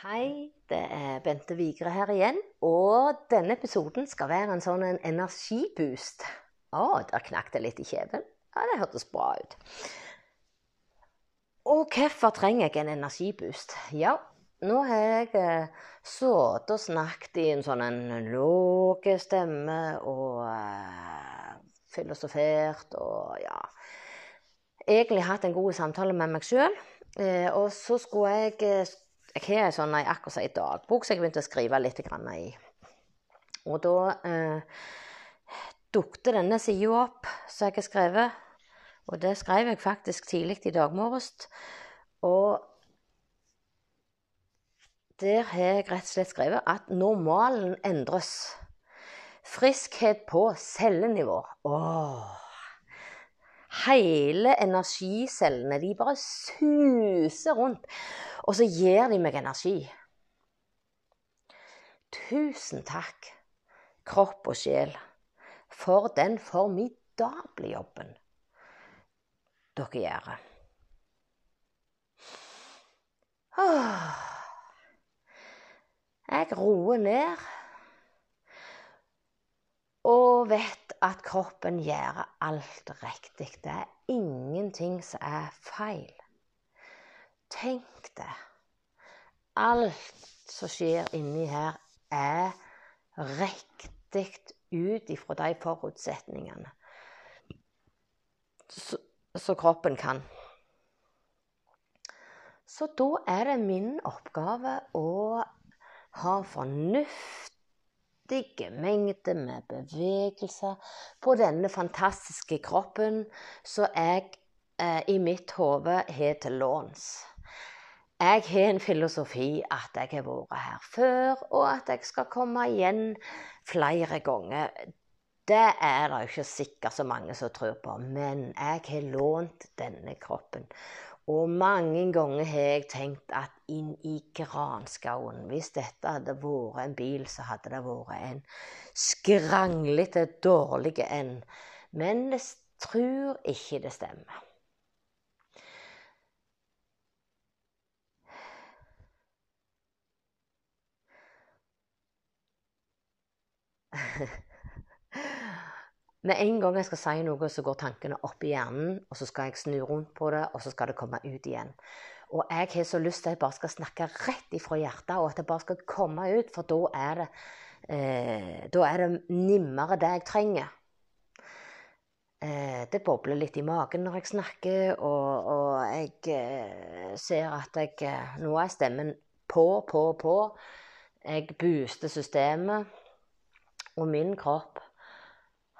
Hei, det er Bente Vigre her igjen. Og denne episoden skal være en sånn en energiboost. Å, der knakk det litt i kjeven. Ja, det hørtes bra ut. Og hvorfor trenger jeg en energiboost? Ja, nå har jeg eh, sittet og snakket i en sånn en låg stemme og eh, filosofert og ja Egentlig hatt en god samtale med meg sjøl. Eh, og så skulle jeg eh, Jeg har sånn akkurat som dagbok som jeg begynte å skrive litt i. Og da eh, dukket denne sida opp som jeg har skrevet. Og det skrev jeg faktisk tidlig i dag morges. Og der har jeg rett og slett skrevet at normalen endres. Friskhet på cellenivå. Åh. Hele energicellene de bare suser rundt. Og så gir de meg energi. Tusen takk, kropp og sjel, for den formidable jobben dere gjør. Jeg roer ned og vet at kroppen gjør alt riktig. Det er ingenting som er feil. Tenk det. Alt som skjer inni her, er riktig ut ifra de forutsetningene som kroppen kan. Så da er det min oppgave å ha fornuftige mengder med bevegelser på denne fantastiske kroppen som jeg eh, i mitt hode har til låns. Jeg har en filosofi at jeg har vært her før, og at jeg skal komme igjen flere ganger. Det er det ikke sikkert så mange som tror på, men jeg har lånt denne kroppen. Og mange ganger har jeg tenkt at inn i granskauen Hvis dette hadde vært en bil, så hadde det vært en skranglete, dårlig en. Men jeg tror ikke det stemmer. Med en gang jeg skal si noe, så går tankene opp i hjernen, og så skal jeg snu rundt på det, og så skal det komme ut igjen. Og jeg har så lyst til at jeg bare skal snakke rett ifra hjertet, og at det bare skal komme ut, for da er det, eh, da er det nimmere det jeg trenger. Eh, det bobler litt i magen når jeg snakker, og, og jeg eh, ser at jeg eh, Nå er stemmen på, på, på. Jeg booster systemet. Og min kropp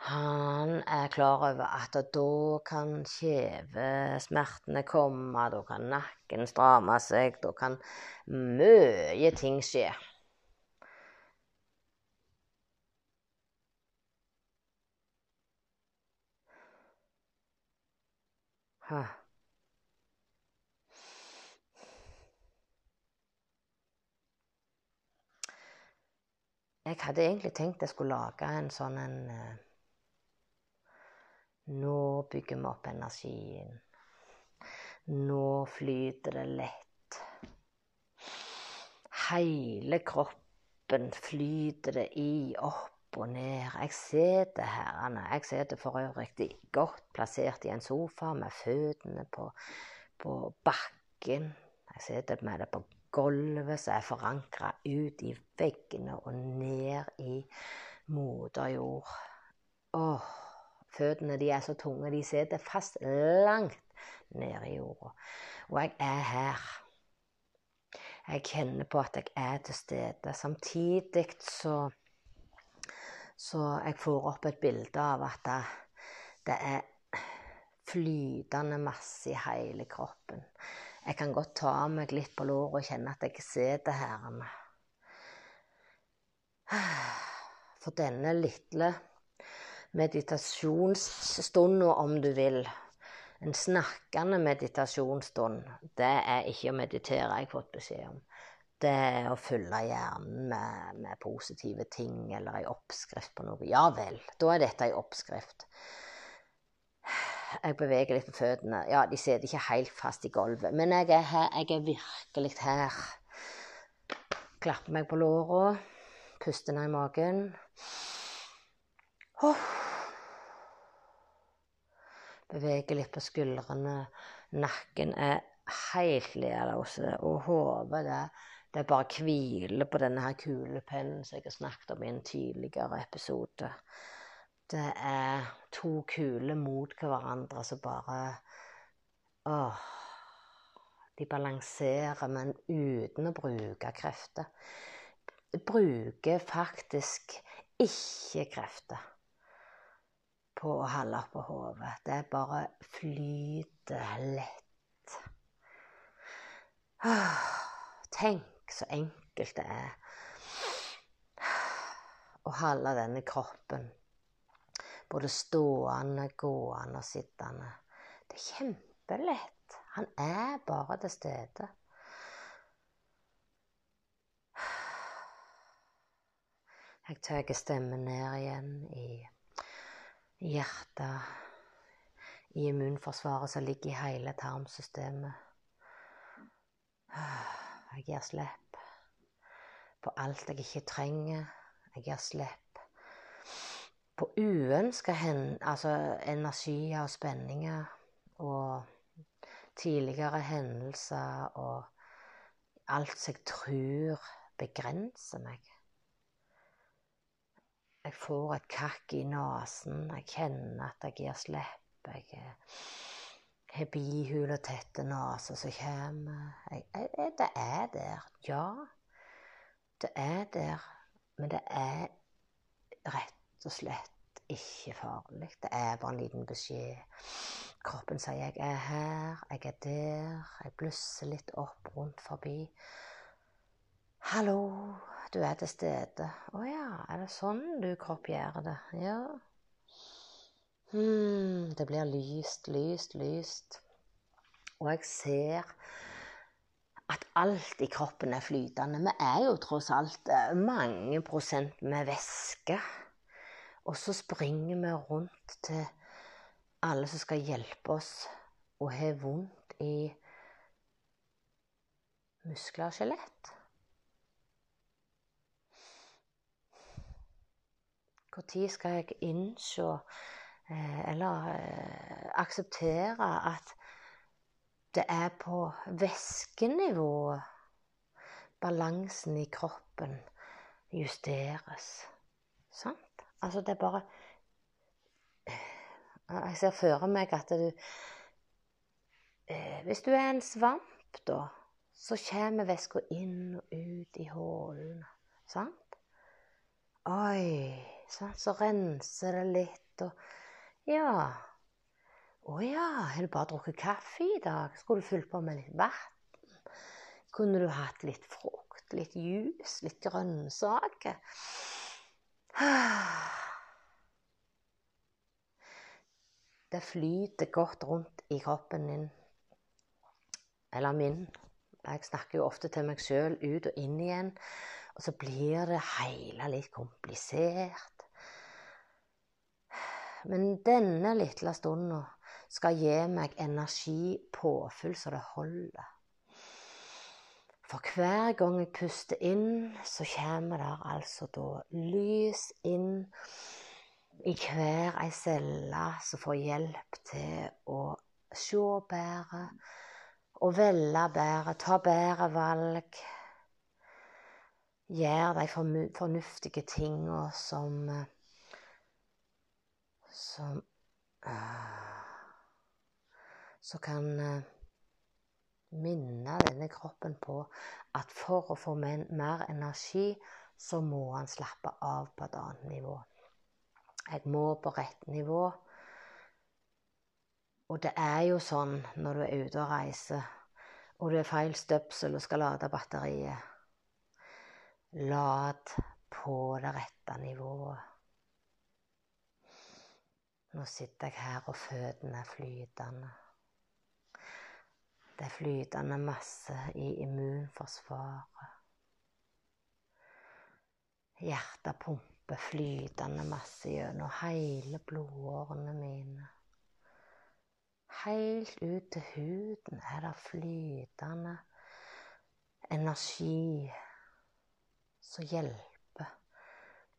han er klar over at da kan kjevesmertene komme, da kan nakken stramme seg, da kan mye ting skje. Jeg hadde egentlig tenkt jeg skulle lage en sånn en uh, Nå bygger vi opp energien. Nå flyter det lett. Hele kroppen flyter det i, opp og ned. Jeg sitter her, jeg sitter for øvrig godt plassert i en sofa med føttene på, på bakken. Jeg sitter med det på gulvet som er forankra ut i veggene og ned i moder jord. Åh, føttene de er så tunge. De sitter fast langt nede i jorda. Og jeg er her. Jeg kjenner på at jeg er til stede. Samtidig så Så jeg får opp et bilde av at det, det er flytende masse i hele kroppen. Jeg kan godt ta meg litt på låret og kjenne at jeg sitter her. For denne lille meditasjonsstunden, om du vil, en snakkende meditasjonsstund, det er ikke å meditere, jeg har fått beskjed om. Det er å fylle hjernen med, med positive ting eller ei oppskrift på noe. Ja vel, da er dette ei oppskrift. Jeg beveger litt på føttene. Ja, de sitter ikke helt fast i gulvet. Men jeg er her. Jeg er virkelig her. Klapper meg på låra, puster ned i magen. Oh. Beveger litt på skuldrene. Nakken er helt lederløse, og hodet det, det bare hviler på denne her kulepennen som jeg har snakket om i en tidligere episode. Det er to kuler mot hverandre som bare Åh. De balanserer, men uten å bruke krefter. Bruker faktisk ikke krefter på å holde oppå hodet. Det bare flyter lett. Tenk så enkelt det er å holde denne kroppen både stående, gående og sittende. Det er kjempelett. Han er bare til stede. Jeg tar stemmen ned igjen i hjertet, i immunforsvaret som ligger i hele tarmsystemet. Jeg gir slipp på alt jeg ikke trenger. Jeg gir slipp på uønska altså energier og spenninger og tidligere hendelser og alt som jeg tror begrenser meg. Jeg får et kakk i nesen. Jeg kjenner at jeg gir slipp. Jeg har bihule og tette nese som kommer. Jeg, jeg, det er der. Ja, det er der. Men det er rett og slett ikke farlig. Det er bare en liten beskjed. Kroppen sier 'jeg er her', 'jeg er der'. Jeg blusser litt opp rundt forbi. 'Hallo, du er til stede'. 'Å ja, er det sånn du, kropp, det?' Ja. Hmm, det blir lyst, lyst, lyst. Og jeg ser at alt i kroppen er flytende. Vi er jo tross alt eh, mange prosent med væske. Og så springer vi rundt til alle som skal hjelpe oss, og har vondt i muskler og skjelett. Når skal jeg innse eh, eller eh, akseptere at det er på væskenivået balansen i kroppen justeres? Sant? Altså, det er bare Jeg ser for meg at du eh, Hvis du er en svamp, da, så kommer væska inn og ut i hullene. Sant? Oi så renser det litt, og ja. Å ja, har du bare drukket kaffe i dag? Skulle du fylt på med litt vann? Kunne du hatt litt frukt, litt juice, litt grønnsaker? Det flyter godt rundt i kroppen din. Eller min. Jeg snakker jo ofte til meg sjøl ut og inn igjen. Og så blir det hele litt komplisert. Men denne lille stunden skal gi meg energi, påfyll, så det holder. For hver gang jeg puster inn, så kommer det altså da lys inn i hver ei celle som får hjelp til å se bedre og velge bedre, ta bedre valg. Gjøre de fornuftige tinga som som uh, Som kan uh, minne denne kroppen på at for å få mer energi, så må han slappe av på et annet nivå. Jeg må på rett nivå. Og det er jo sånn når du er ute og reiser, og du er feil støpsel og skal lade batteriet Lad på det rette nivået. Nå sitter jeg her, og føttene er flytende. Det er flytende masse i immunforsvaret. Hjertet pumper flytende masse gjennom hele blodårene mine. Helt ut til huden er det flytende energi som hjelper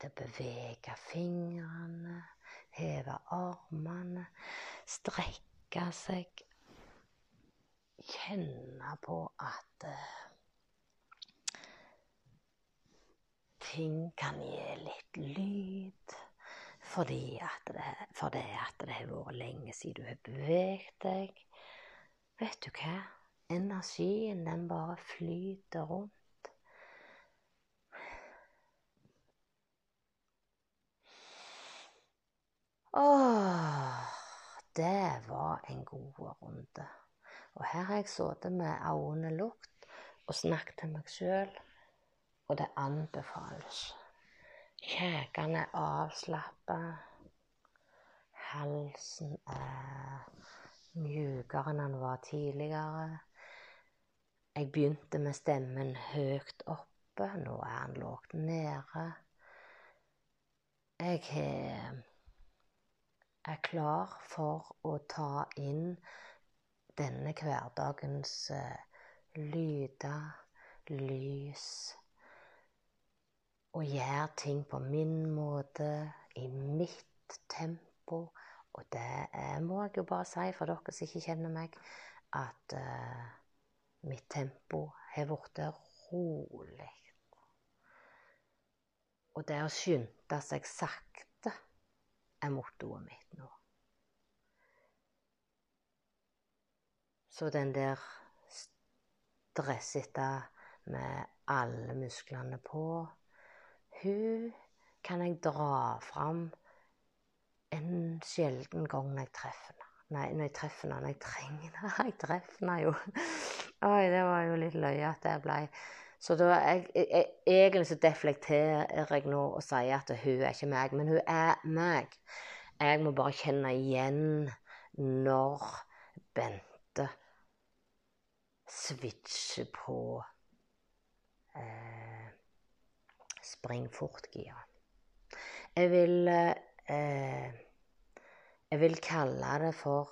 til å bevege fingrene, heve armene, strekke seg. Kjenne på at uh, ting kan gi litt lyd. Fordi at det, for det at det har vært lenge siden du har beveget deg. Vet du hva? Energien, den bare flyter rundt. Åh, det var en god runde. Og her har jeg sittet med øynene lukket og snakket til meg sjøl, og det anbefales. Kjekene er avslappa. Halsen er mjukere enn den var tidligere. Jeg begynte med stemmen høyt oppe, nå er den lågt nede. Jeg er klar for å ta inn denne hverdagens eh, lyder, lys og gjøre ting på min måte, i mitt tempo. Og det er, må jeg jo bare si for dere som ikke kjenner meg, at uh, mitt tempo har blitt rolig. Og det å skynde seg sakte er mottoet mitt nå. Så den der stressete med alle musklene på hun kan jeg dra fram en sjelden gang når jeg treffer henne. Nei, når jeg treffer henne, når jeg trenger henne. Jeg treffer henne jo. Oi, det var jo litt løye at det ble. Så da jeg, jeg, egentlig så deflekterer jeg nå og sier at hun er ikke meg, men hun er meg. Jeg må bare kjenne igjen når Bente switcher på eh, spring fort-gira. Jeg vil eh, Jeg vil kalle det for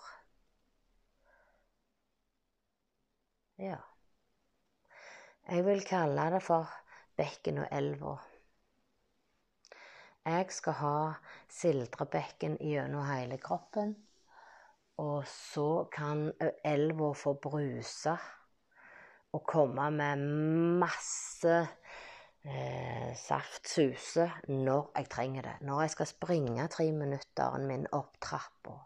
Ja. Jeg vil kalle det for bekken og elva. Jeg skal ha sildrebekken gjennom hele kroppen. Og så kan elva få bruse og komme med masse eh, saft suser når jeg trenger det. Når jeg skal springe tre minutteren min opp trappa.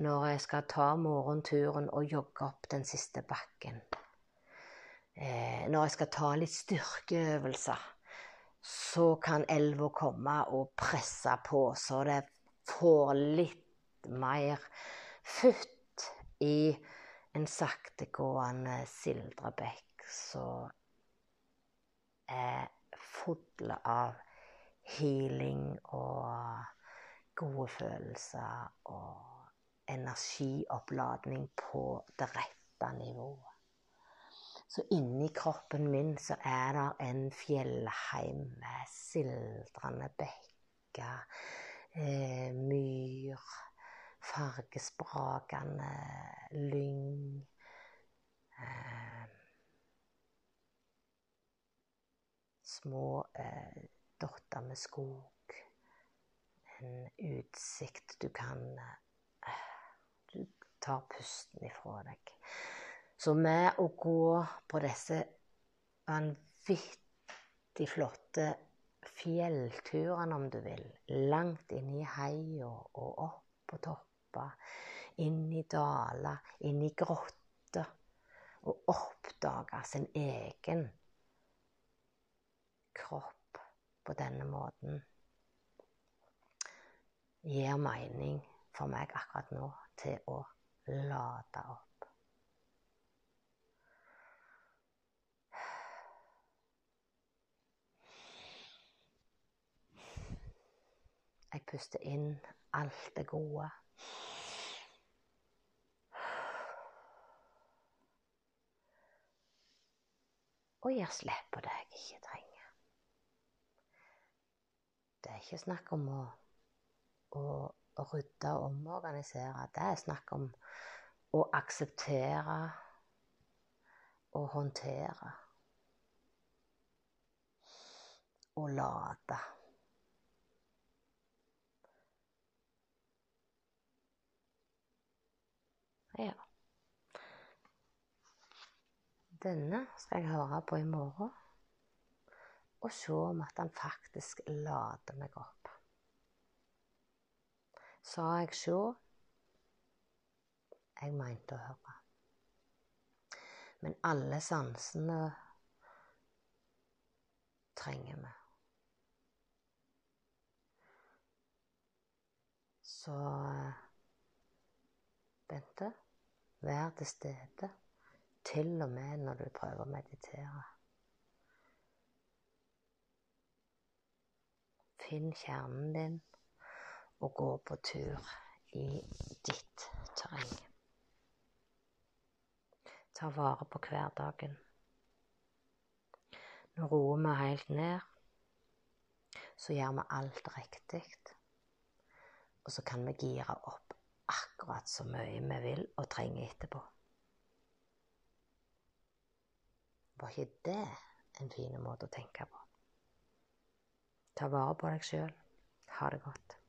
Når jeg skal ta morgenturen og jogge opp den siste bakken. Eh, når jeg skal ta litt styrkeøvelser, så kan elva komme og presse på, så det får litt mer futt i en saktegående sildrebekk som er full av healing og gode følelser og energioppladning på det rette nivået. Så inni kroppen min så er det en fjellheim med sildrende bekker, eh, myr, fargesprakende lyng. Eh, små eh, dotter med skog. En utsikt du kan eh, Du tar pusten ifra deg. Så med å gå på disse vanvittig flotte fjellturene, om du vil, langt inn i heia og opp på topper, inn i daler, inn i grotter, og oppdage sin egen kropp på denne måten gir mening for meg akkurat nå til å lade opp. Jeg puster inn alt det gode. Og gir slipp på det jeg ikke trenger. Det er ikke snakk om å, å, rydde og omorganisere. Det er snakk om å akseptere og håndtere. Og lade. Ja. Denne skal jeg høre på i morgen og se om at han faktisk lader meg opp. Sa jeg sjå? Jeg mente å høre. Men alle sansene trenger vi. Så Bente, vær til stede, til og med når du prøver å meditere. Finn kjernen din og gå på tur i ditt terreng. Ta vare på hverdagen. Nå roer vi helt ned. Så gjør vi alt riktig. Og så kan vi gire opp akkurat så mye vi vil og trenger etterpå. Var ikke det en fin måte å tenke på? Ta vare på deg sjøl. Ha det godt.